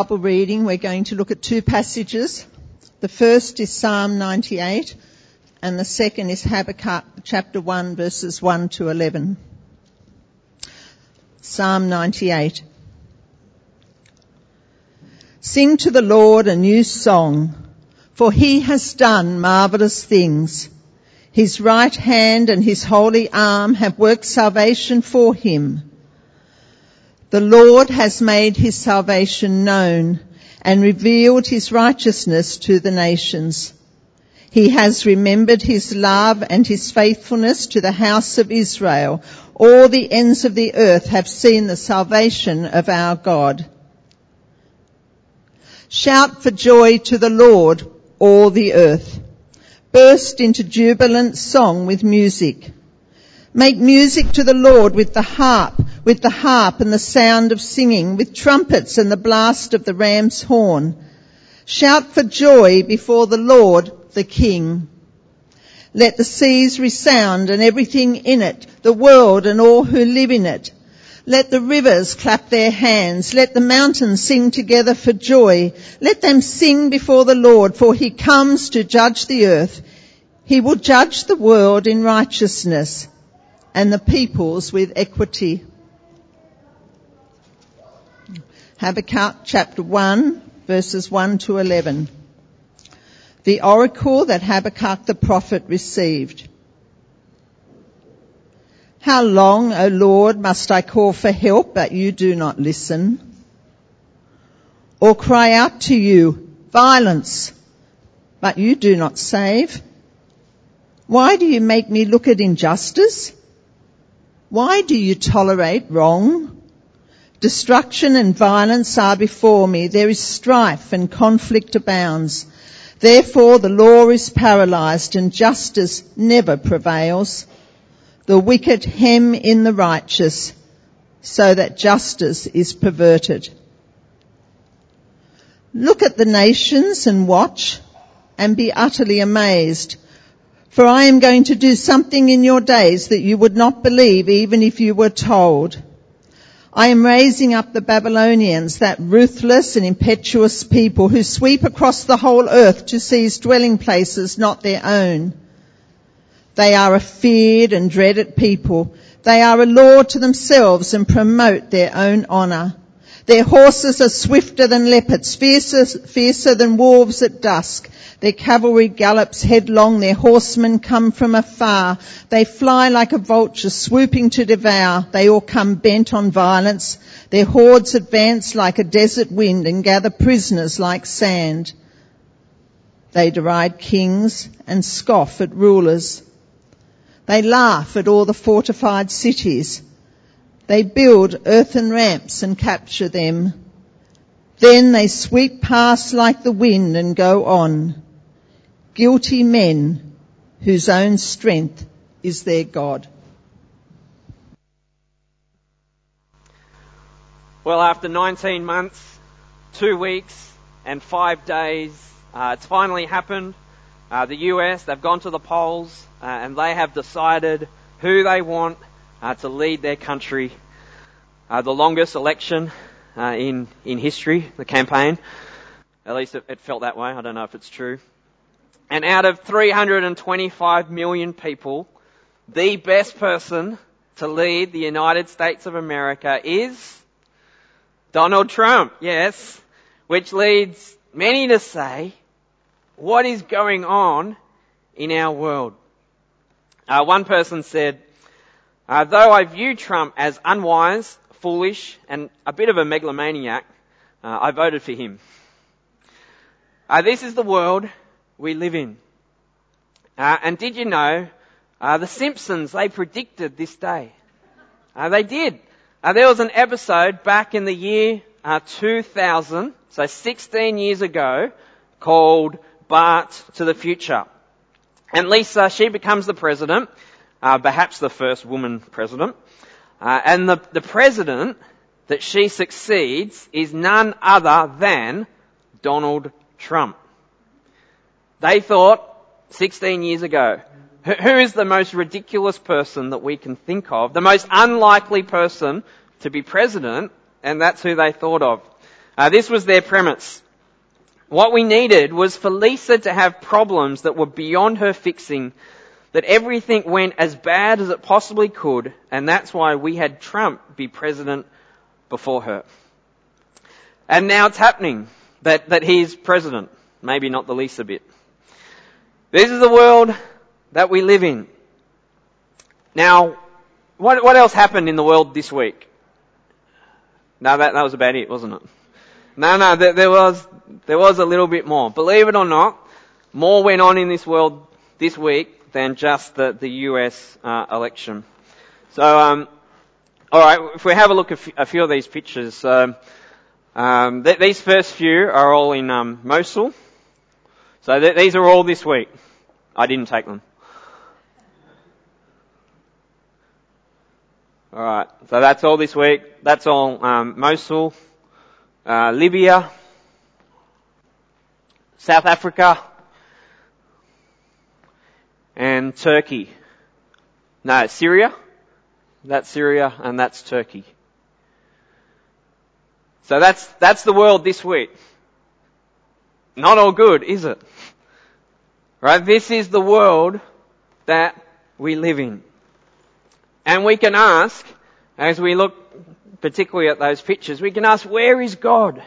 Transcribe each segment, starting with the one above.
Bible reading, we're going to look at two passages. The first is Psalm 98 and the second is Habakkuk chapter 1 verses 1 to 11. Psalm 98. Sing to the Lord a new song, for he has done marvelous things. His right hand and his holy arm have worked salvation for him. The Lord has made his salvation known and revealed his righteousness to the nations. He has remembered his love and his faithfulness to the house of Israel. All the ends of the earth have seen the salvation of our God. Shout for joy to the Lord, all the earth. Burst into jubilant song with music. Make music to the Lord with the harp, with the harp and the sound of singing, with trumpets and the blast of the ram's horn. Shout for joy before the Lord, the King. Let the seas resound and everything in it, the world and all who live in it. Let the rivers clap their hands. Let the mountains sing together for joy. Let them sing before the Lord, for he comes to judge the earth. He will judge the world in righteousness and the peoples with equity. Habakkuk chapter 1 verses 1 to 11 the oracle that Habakkuk the prophet received. How long, O Lord, must I call for help, but you do not listen? Or cry out to you, violence, but you do not save? Why do you make me look at injustice? Why do you tolerate wrong? Destruction and violence are before me. There is strife and conflict abounds. Therefore the law is paralyzed and justice never prevails. The wicked hem in the righteous so that justice is perverted. Look at the nations and watch and be utterly amazed. For I am going to do something in your days that you would not believe even if you were told. I am raising up the Babylonians, that ruthless and impetuous people who sweep across the whole earth to seize dwelling places not their own. They are a feared and dreaded people. They are a law to themselves and promote their own honour. Their horses are swifter than leopards, fiercer, fiercer than wolves at dusk. Their cavalry gallops headlong, their horsemen come from afar. They fly like a vulture swooping to devour. They all come bent on violence. Their hordes advance like a desert wind and gather prisoners like sand. They deride kings and scoff at rulers. They laugh at all the fortified cities. They build earthen ramps and capture them. Then they sweep past like the wind and go on guilty men whose own strength is their God. Well, after 19 months, two weeks, and five days, uh, it's finally happened. Uh, the US, they've gone to the polls uh, and they have decided who they want uh, to lead their country. Uh, the longest election uh, in in history, the campaign. At least it, it felt that way. I don't know if it's true. And out of 325 million people, the best person to lead the United States of America is Donald Trump, yes, which leads many to say, what is going on in our world? Uh, one person said, uh, though I view Trump as unwise, foolish, and a bit of a megalomaniac, uh, I voted for him. Uh, this is the world we live in. Uh, and did you know, uh, the Simpsons, they predicted this day. Uh, they did. There was an episode back in the year uh, 2000, so 16 years ago, called Bart to the Future. And Lisa, she becomes the president, uh, perhaps the first woman president. and the, the president that she succeeds is none other than Donald Trump. They thought 16 years ago, who is the most ridiculous person that we can think of, the most unlikely person to be president, and that's who they thought of. Uh, this was their premise. What we needed was for Lisa to have problems that were beyond her fixing, that everything went as bad as it possibly could, and that's why we had Trump be president before her. And now it's happening that, that he's president. Maybe not the least a bit. This is the world that we live in. Now, what, what else happened in the world this week? No, that, that was about it, wasn't it? No, no, there, there was, there was a little bit more. Believe it or not, more went on in this world this week than just the, the US uh, election. So, um, all right, if we have a look at a few of these pictures, um, um, th- these first few are all in um, Mosul. So th- these are all this week. I didn't take them. All right, so that's all this week. That's all um, Mosul, uh, Libya, South Africa, and Turkey. No, Syria. That's Syria, and that's Turkey. So that's that's the world this week. Not all good, is it? Right? This is the world that we live in. And we can ask, as we look particularly at those pictures, we can ask, where is God?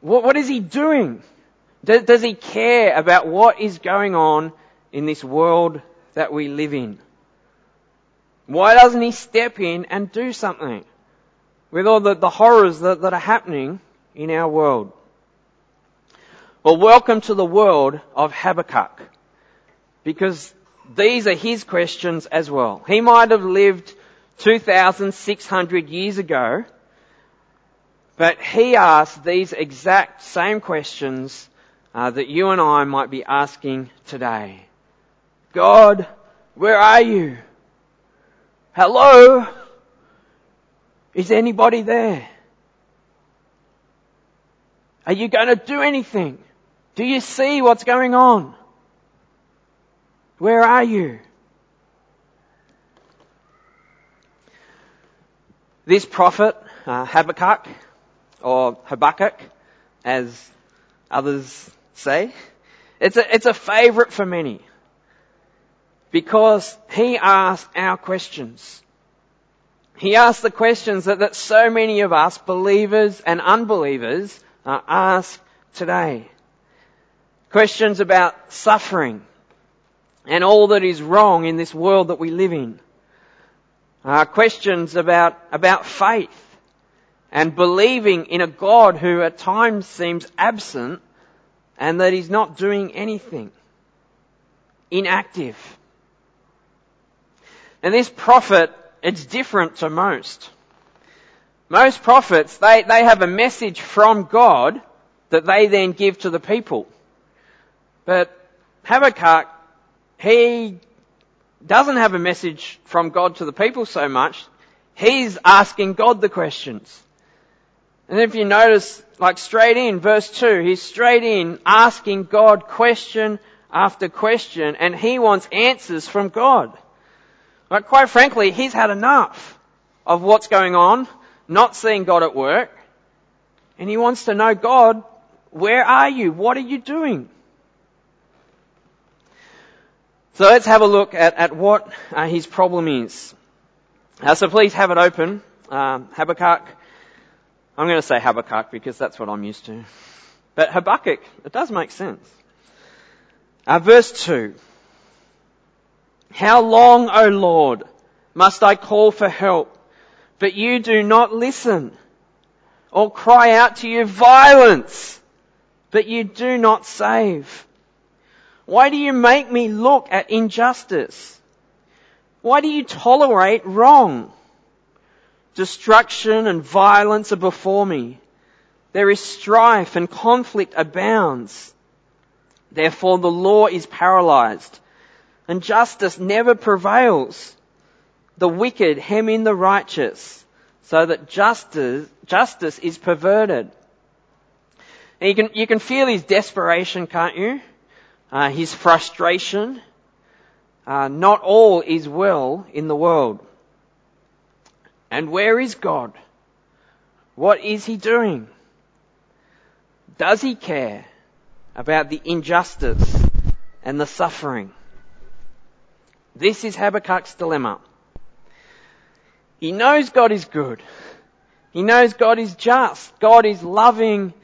What, what is He doing? Does, does He care about what is going on in this world that we live in? Why doesn't He step in and do something with all the, the horrors that, that are happening in our world? Well, welcome to the world of Habakkuk. Because these are his questions as well. He might have lived 2,600 years ago, but he asked these exact same questions uh, that you and I might be asking today. God, where are you? Hello? Is anybody there? Are you going to do anything? Do you see what's going on? Where are you? This prophet, uh, Habakkuk, or Habakkuk, as others say, it's a, it's a favorite for many. Because he asks our questions. He asks the questions that, that so many of us, believers and unbelievers, uh, ask today. Questions about suffering, and all that is wrong in this world that we live in. Uh, questions about, about faith and believing in a God who at times seems absent and that he's not doing anything. Inactive. And this prophet, it's different to most. Most prophets, they, they have a message from God that they then give to the people. But Habakkuk he doesn't have a message from God to the people so much. He's asking God the questions. And if you notice, like straight in, verse 2, he's straight in asking God question after question, and he wants answers from God. But quite frankly, he's had enough of what's going on, not seeing God at work, and he wants to know, God, where are you? What are you doing? So let's have a look at, at what uh, his problem is. Uh, so please have it open. Um, Habakkuk. I'm going to say Habakkuk because that's what I'm used to. But Habakkuk, it does make sense. Uh, verse 2. How long, O Lord, must I call for help, but you do not listen? Or cry out to you violence, but you do not save? Why do you make me look at injustice? Why do you tolerate wrong? Destruction and violence are before me. There is strife and conflict abounds. Therefore the law is paralyzed and justice never prevails. The wicked hem in the righteous so that justice, justice is perverted. And you can, you can feel his desperation, can't you? uh, his frustration. Uh, not all is well in the world. And where is God? What is he doing? Does he care about the injustice and the suffering? This is Habakkuk's dilemma. He knows God is good. He knows God is just. God is loving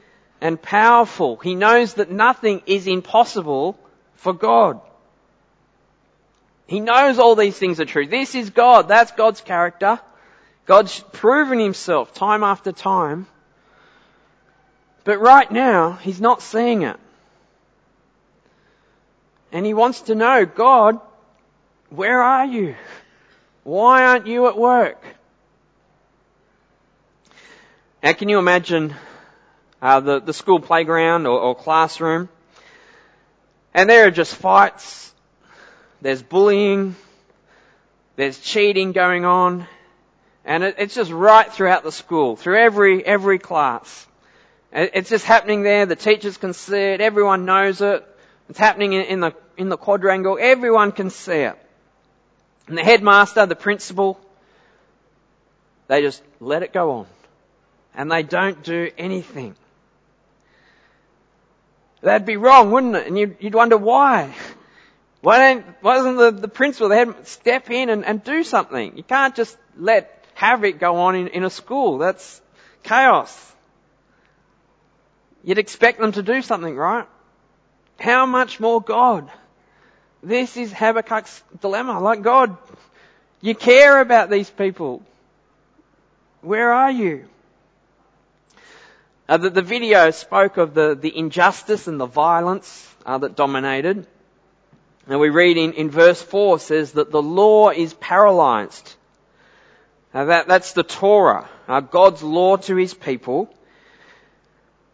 and powerful. He knows that nothing is impossible for God. He knows all these things are true. This is God. That's God's character. God's proven himself time after time. But right now, he's not seeing it. And he wants to know, God, where are you? Why aren't you at work? Now can you imagine uh, the, the school playground or, or classroom? And there are just fights, there's bullying, there's cheating going on, and it, it's just right throughout the school, through every, every class. It's just happening there. The teachers can see it. Everyone knows it. It's happening in, in the, in the quadrangle. Everyone can see it. And the headmaster, the principal, they just let it go on. And they don't do anything. That'd be wrong, wouldn't it? And you'd, you'd wonder why. Why don't, why doesn't the, the principal, the head, step in and, and do something? You can't just let havoc go on in, in a school. That's chaos. You'd expect them to do something, right? How much more God? This is Habakkuk's dilemma. Like God, you care about these people. Where are you? Uh, the, the, video spoke of the, the injustice and the violence uh, that dominated. And we read in, in verse 4 says that the law is paralyzed. That, that's the Torah, uh, God's law to his people.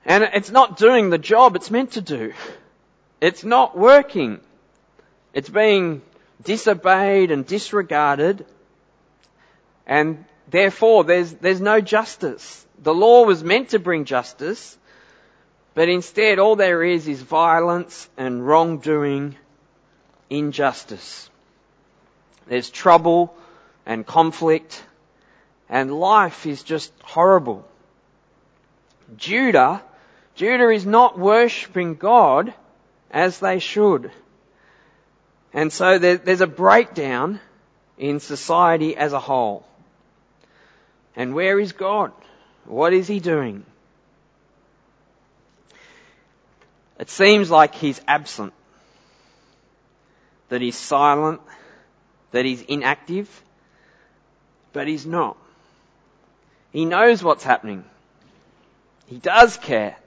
And it's not doing the job it's meant to do. It's not working. It's being disobeyed and disregarded. And therefore there's, there's no justice. The law was meant to bring justice, but instead all there is is violence and wrongdoing, injustice. There's trouble and conflict and life is just horrible. Judah, Judah is not worshipping God as they should. And so there's a breakdown in society as a whole. And where is God? What is He doing? It seems like He's absent. That He's silent. That He's inactive. But He's not. He knows what's happening. He does care.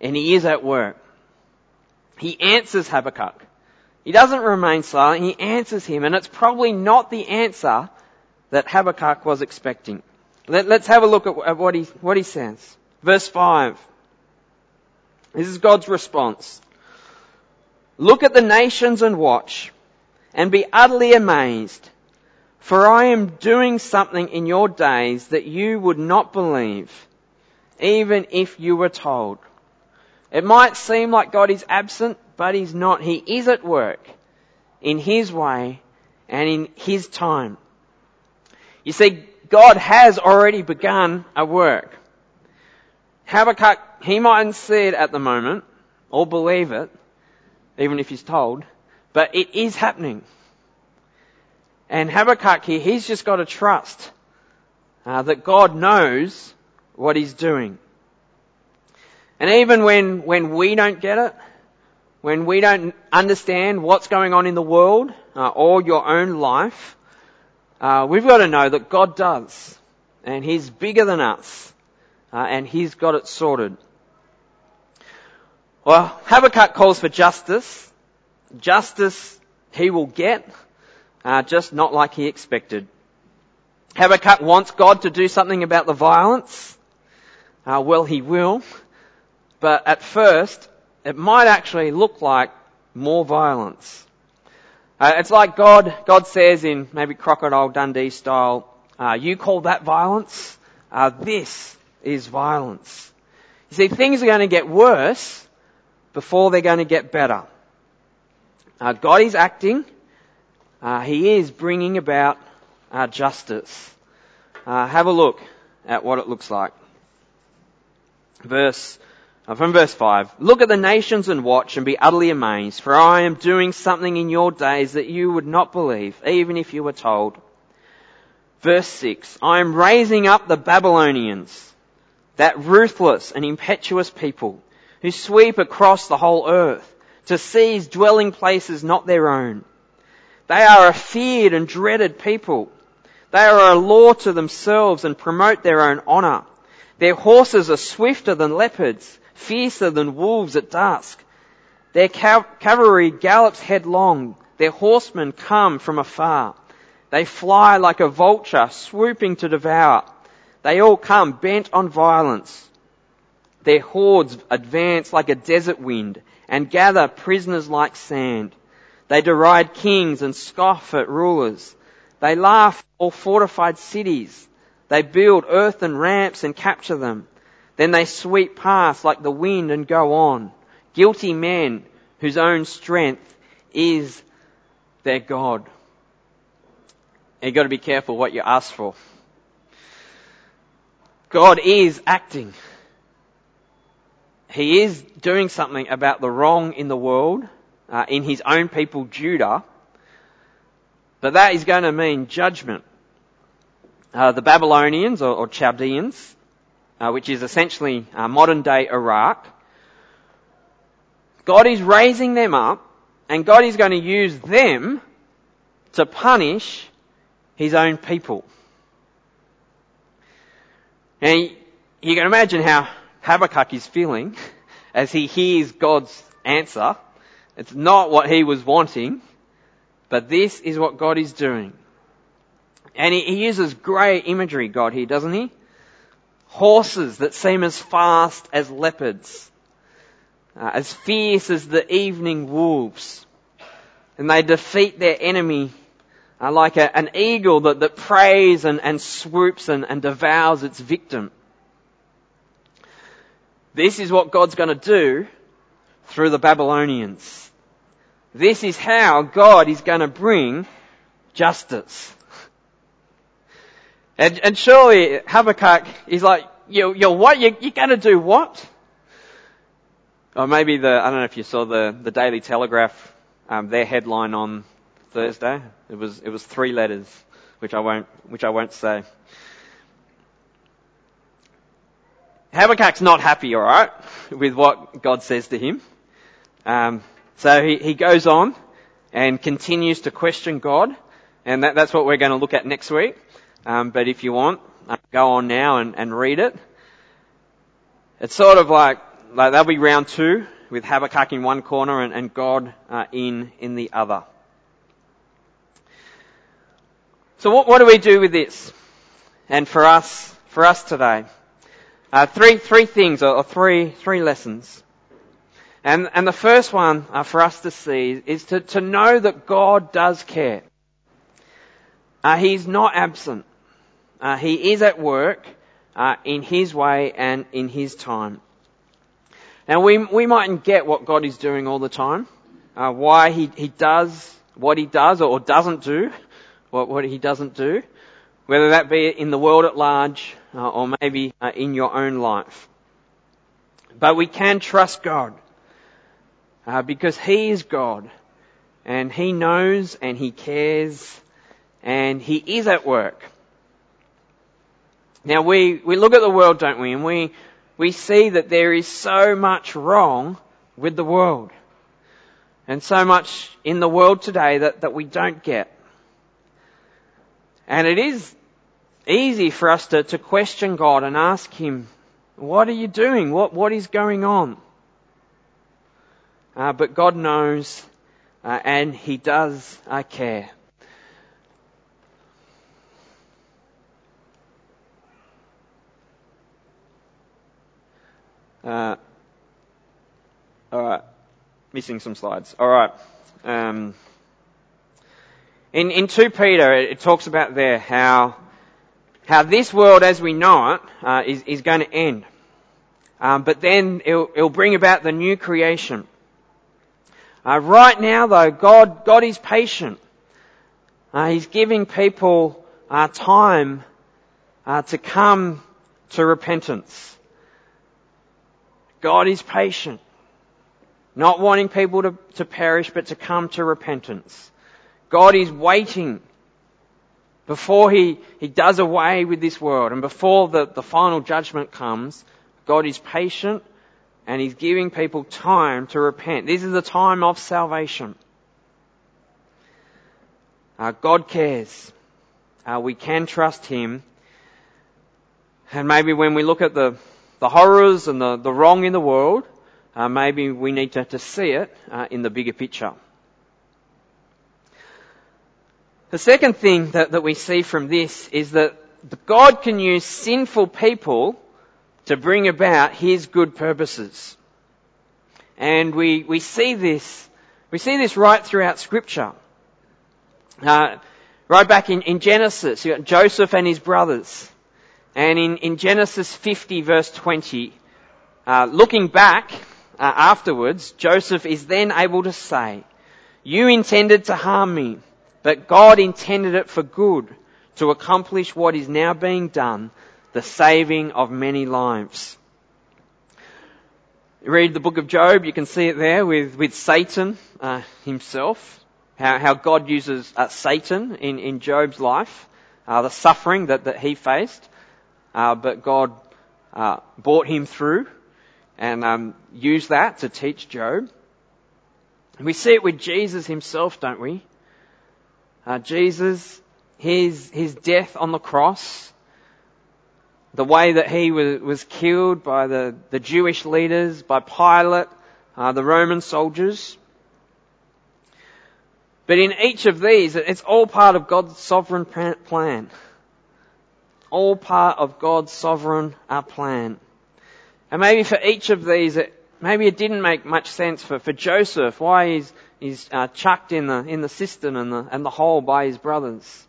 And He is at work. He answers Habakkuk. He doesn't remain silent, he answers him, and it's probably not the answer that Habakkuk was expecting. Let, us have a look at, at what, he, what he says. Verse 5. This is God's response. Look at the nations and watch, and be utterly amazed, for I am doing something in your days that you would not believe, even if you were told. It might seem like God is absent, but He's not. He is at work in His way and in His time. You see, God has already begun a work. Habakkuk, he mightn't see it at the moment or believe it, even if he's told, but it is happening. And Habakkuk here, he's just got to trust uh, that God knows what he's doing. And even when, when we don't get it, when we don't understand what's going on in the world uh, or your own life, uh, we've got to know that God does. And He's bigger than us. Uh, and He's got it sorted. Well, Habakkuk calls for justice. Justice he will get, uh, just not like he expected. Habakkuk wants God to do something about the violence. Uh, well, he will. But at first, it might actually look like more violence. Uh, it's like God, God says in maybe Crocodile Dundee style, uh, you call that violence? Uh, this is violence. You see, things are going to get worse before they're going to get better. Uh, God is acting. Uh, he is bringing about uh, justice. have a look at what it looks like. Verse, uh, from verse 5. Look at the nations and watch and be utterly amazed, for I am doing something in your days that you would not believe, even if you were told. Verse 6. I am raising up the Babylonians, that ruthless and impetuous people, who sweep across the whole earth to seize dwelling places not their own. They are a feared and dreaded people. They are a law to themselves and promote their own honour. Their horses are swifter than leopards, fiercer than wolves at dusk. Their cavalry gallops headlong. Their horsemen come from afar. They fly like a vulture, swooping to devour. They all come bent on violence. Their hordes advance like a desert wind and gather prisoners like sand. They deride kings and scoff at rulers. They laugh all fortified cities. They build earthen ramps and capture them. Then they sweep past like the wind and go on. Guilty men whose own strength is their God. You've got to be careful what you ask for. God is acting. He is doing something about the wrong in the world, uh, in his own people, Judah. But that is going to mean judgment. Uh, the Babylonians or, or Chaldeans, uh, which is essentially uh, modern day Iraq, God is raising them up and God is going to use them to punish his own people. And you can imagine how Habakkuk is feeling as he hears God's answer. It's not what he was wanting, but this is what God is doing. And he, he uses great imagery, God here, doesn't he? Horses that seem as fast as leopards, uh, as fierce as the evening wolves. And they defeat their enemy uh, like a, an eagle that, that preys and, and swoops and, and devours its victim. This is what God's going to do through the Babylonians. This is how God is going to bring justice. And, and surely Habakkuk is like, you, you're what? You, you're going to do what? Or maybe the, I don't know if you saw the, the Daily Telegraph, um, their headline on Thursday. It was, it was three letters, which I won't, which I won't say. Habakkuk's not happy, alright, with what God says to him. Um, so he, he goes on and continues to question God, and that, that's what we're going to look at next week. Um, but if you want, uh, go on now and, and read it. It's sort of like, like that'll be round two with Habakkuk in one corner and, and God uh, in in the other. So what, what do we do with this? And for us, for us today, uh, three, three things or, three, three lessons. And, and the first one uh, for us to see is to, to know that God does care. Uh, he's not absent. Uh, he is at work uh, in His way and in His time. Now we, we mightn't get what God is doing all the time, uh, why he, he does what He does or doesn't do what, what He doesn't do, whether that be in the world at large uh, or maybe in your own life. But we can trust God uh, because He is God and He knows and He cares and He is at work. Now we, we look at the world, don't we, and we, we see that there is so much wrong with the world. And so much in the world today that, that we don't get. And it is easy for us to, to question God and ask Him, what are you doing? What, what is going on? Uh, but God knows uh, and He does uh, care. Uh, all right, missing some slides. All right. Um, in, in 2 Peter, it talks about there how, how this world as we know it uh, is, is going to end. Um, but then it'll, it'll, bring about the new creation. Uh, right now though, God, God is patient. Uh, he's giving people uh, time uh, to come to repentance. God is patient, not wanting people to, to perish, but to come to repentance. God is waiting before he, he does away with this world and before the, the final judgment comes. God is patient and He's giving people time to repent. This is the time of salvation. Uh, God cares. Uh, we can trust Him. And maybe when we look at the, the horrors and the, the wrong in the world, uh, maybe we need to, to see it uh, in the bigger picture. The second thing that, that we see from this is that God can use sinful people to bring about His good purposes. And we, we see this, we see this right throughout scripture. Uh, right back in, in Genesis, you got Joseph and his brothers. And in, in Genesis 50 verse 20, uh, looking back uh, afterwards, Joseph is then able to say, you intended to harm me, but God intended it for good to accomplish what is now being done, the saving of many lives. Read the book of Job, you can see it there with, with Satan uh, himself how, how God uses uh, Satan in, in Job's life, uh, the suffering that, that he faced, uh, but God uh, brought him through and um, used that to teach Job. And we see it with Jesus himself, don't we? Uh, Jesus, his, his death on the cross, the way that he was, was killed by the, the Jewish leaders, by Pilate, uh, the Roman soldiers, but in each of these, it's all part of God's sovereign plan. All part of God's sovereign uh, plan. And maybe for each of these, it, maybe it didn't make much sense for, for Joseph, why he's, he's uh, chucked in the, in the cistern and the, and the hole by his brothers.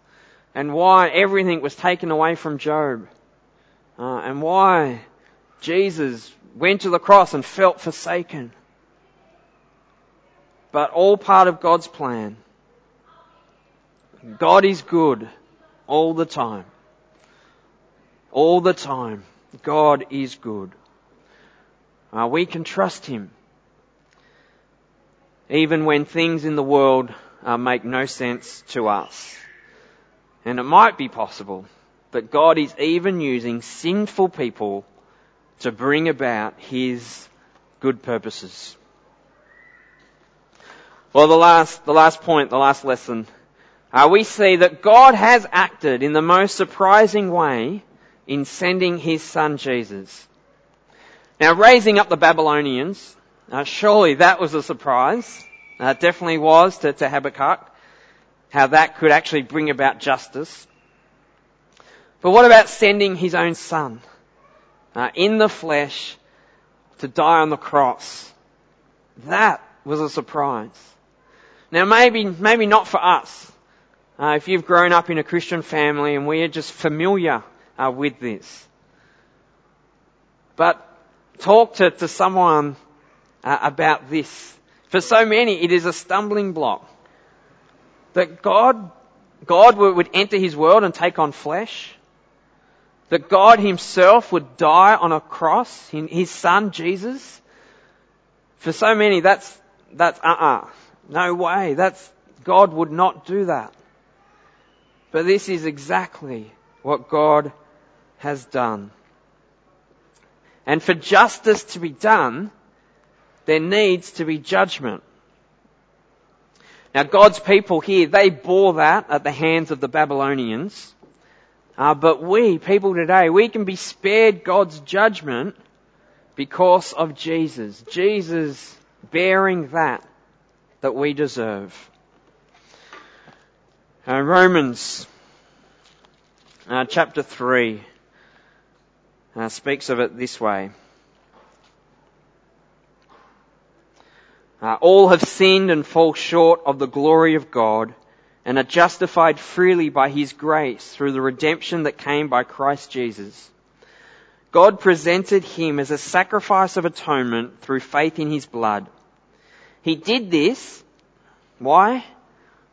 And why everything was taken away from Job. Uh, and why Jesus went to the cross and felt forsaken. But all part of God's plan. God is good all the time. All the time. God is good. Uh, we can trust Him. Even when things in the world uh, make no sense to us. And it might be possible that God is even using sinful people to bring about His good purposes. Well, the last, the last point, the last lesson uh, we see that God has acted in the most surprising way in sending his son Jesus. Now, raising up the Babylonians, uh, surely that was a surprise. Uh, definitely was to, to Habakkuk, how that could actually bring about justice. But what about sending his own son uh, in the flesh to die on the cross? That was a surprise. Now maybe, maybe not for us. Uh, if you've grown up in a Christian family and we are just familiar uh, with this. But talk to, to someone uh, about this. For so many, it is a stumbling block. That God, God would enter His world and take on flesh. That God Himself would die on a cross, His Son, Jesus. For so many, that's, that's uh-uh. No way. That's, God would not do that. But this is exactly what God has done. And for justice to be done, there needs to be judgment. Now God's people here, they bore that at the hands of the Babylonians. Uh, but we, people today, we can be spared God's judgment because of Jesus. Jesus bearing that that we deserve. Uh, Romans uh, chapter 3 uh, speaks of it this way. Uh, all have sinned and fall short of the glory of God and are justified freely by His grace through the redemption that came by Christ Jesus. God presented Him as a sacrifice of atonement through faith in His blood. He did this, why?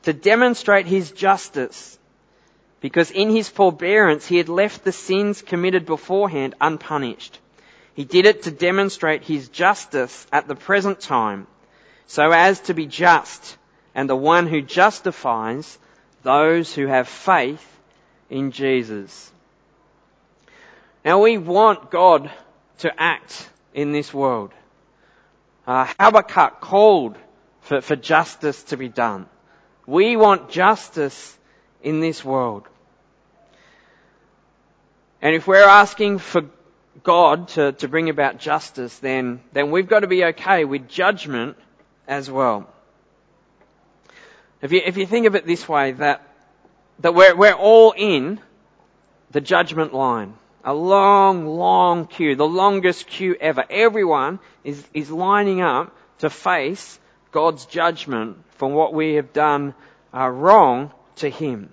to demonstrate his justice because in his forbearance he had left the sins committed beforehand unpunished. He did it to demonstrate his justice at the present time, so as to be just and the one who justifies those who have faith in Jesus. Now we want God to act in this world. Uh, Habakkuk called for, for justice to be done. We want justice in this world. And if we're asking for God to, to bring about justice, then, then we've got to be okay with judgment as well. If you, if you think of it this way, that, that we're, we're all in the judgment line. A long, long queue, the longest queue ever. Everyone is, is lining up to face God's judgment for what we have done uh, wrong to Him.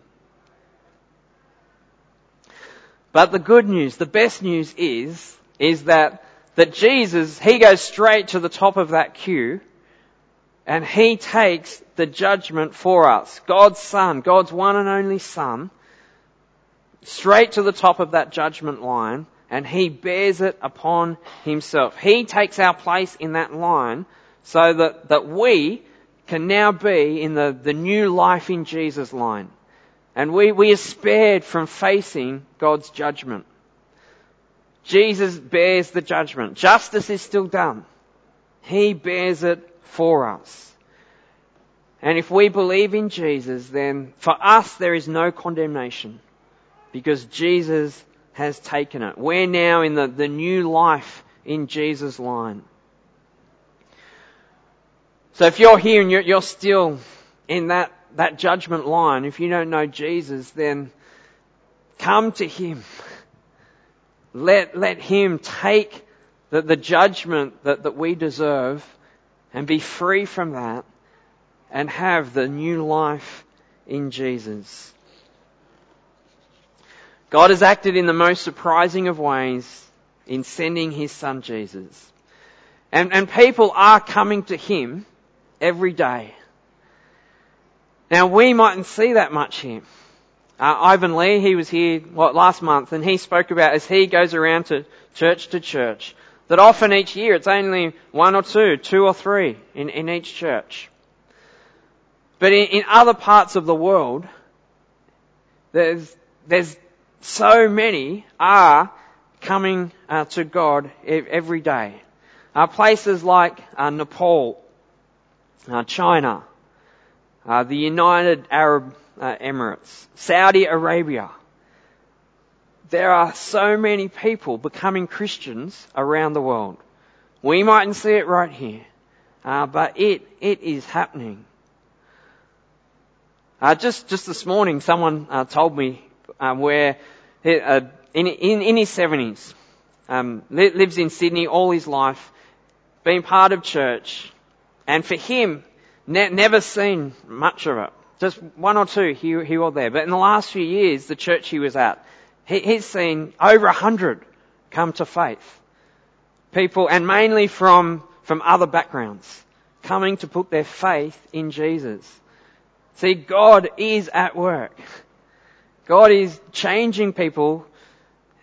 But the good news, the best news is, is that, that Jesus, He goes straight to the top of that queue and He takes the judgment for us. God's Son, God's one and only Son, straight to the top of that judgment line and He bears it upon Himself. He takes our place in that line so that, that we can now be in the, the new life in Jesus line. And we, we are spared from facing God's judgment. Jesus bears the judgment. Justice is still done. He bears it for us. And if we believe in Jesus, then for us there is no condemnation because Jesus has taken it. We're now in the, the new life in Jesus' line. So if you're here and you're, you're still in that that judgment line, if you don't know Jesus, then come to Him. Let, let Him take the, the judgment that, that we deserve and be free from that and have the new life in Jesus. God has acted in the most surprising of ways in sending His Son Jesus. And, and people are coming to Him every day. Now we mightn't see that much here. Uh, Ivan Lee, he was here what last month, and he spoke about as he goes around to church to church that often each year it's only one or two, two or three in, in each church. But in, in other parts of the world, there's there's so many are coming uh, to God every day. Uh, places like uh, Nepal, uh, China, uh, the United Arab uh, Emirates, Saudi Arabia. There are so many people becoming Christians around the world. We mightn't see it right here, uh, but it it is happening. Uh, just just this morning, someone uh, told me um, where uh, in, in in his seventies, um, lives in Sydney all his life, been part of church, and for him, Ne- never seen much of it. Just one or two here, here or there. But in the last few years, the church he was at, he's seen over a hundred come to faith. People, and mainly from, from other backgrounds, coming to put their faith in Jesus. See, God is at work. God is changing people,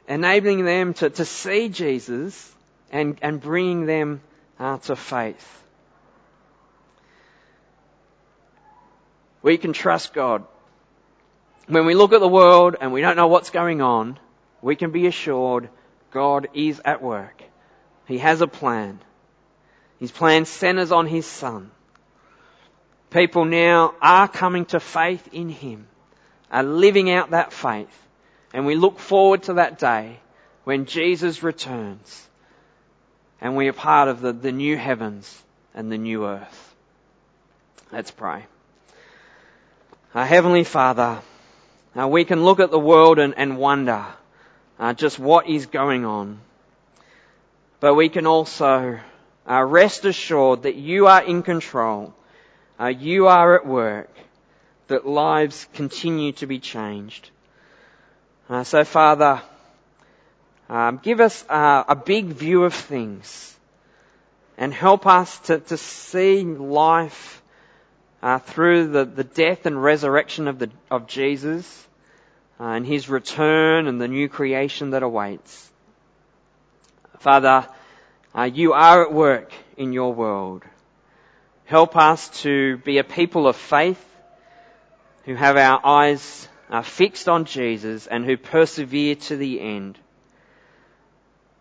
enabling them to, to see Jesus and, and bringing them uh, to faith. we can trust God. When we look at the world and we don't know what's going on, we can be assured God is at work. He has a plan. His plan centers on His Son. People now are coming to faith in Him, are living out that faith, and we look forward to that day when Jesus returns and we are part of the, the new heavens and the new earth. Let's pray. Our Heavenly Father, uh, we can look at the world and, and wonder uh, just what is going on. But we can also uh, rest assured that you are in control. Uh, you are at work. That lives continue to be changed. Uh, so Father, um, give us a big view of things and help us to, to see life uh, through the, the death and resurrection of, the, of Jesus, uh, and His return and the new creation that awaits. Father, uh, you are at work in your world. Help us to be a people of faith who have our eyes uh, fixed on Jesus and who persevere to the end.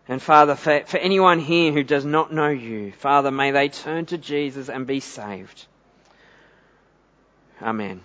And Father, for, for anyone here who does not know you, Father, may they turn to Jesus and be saved. Amen.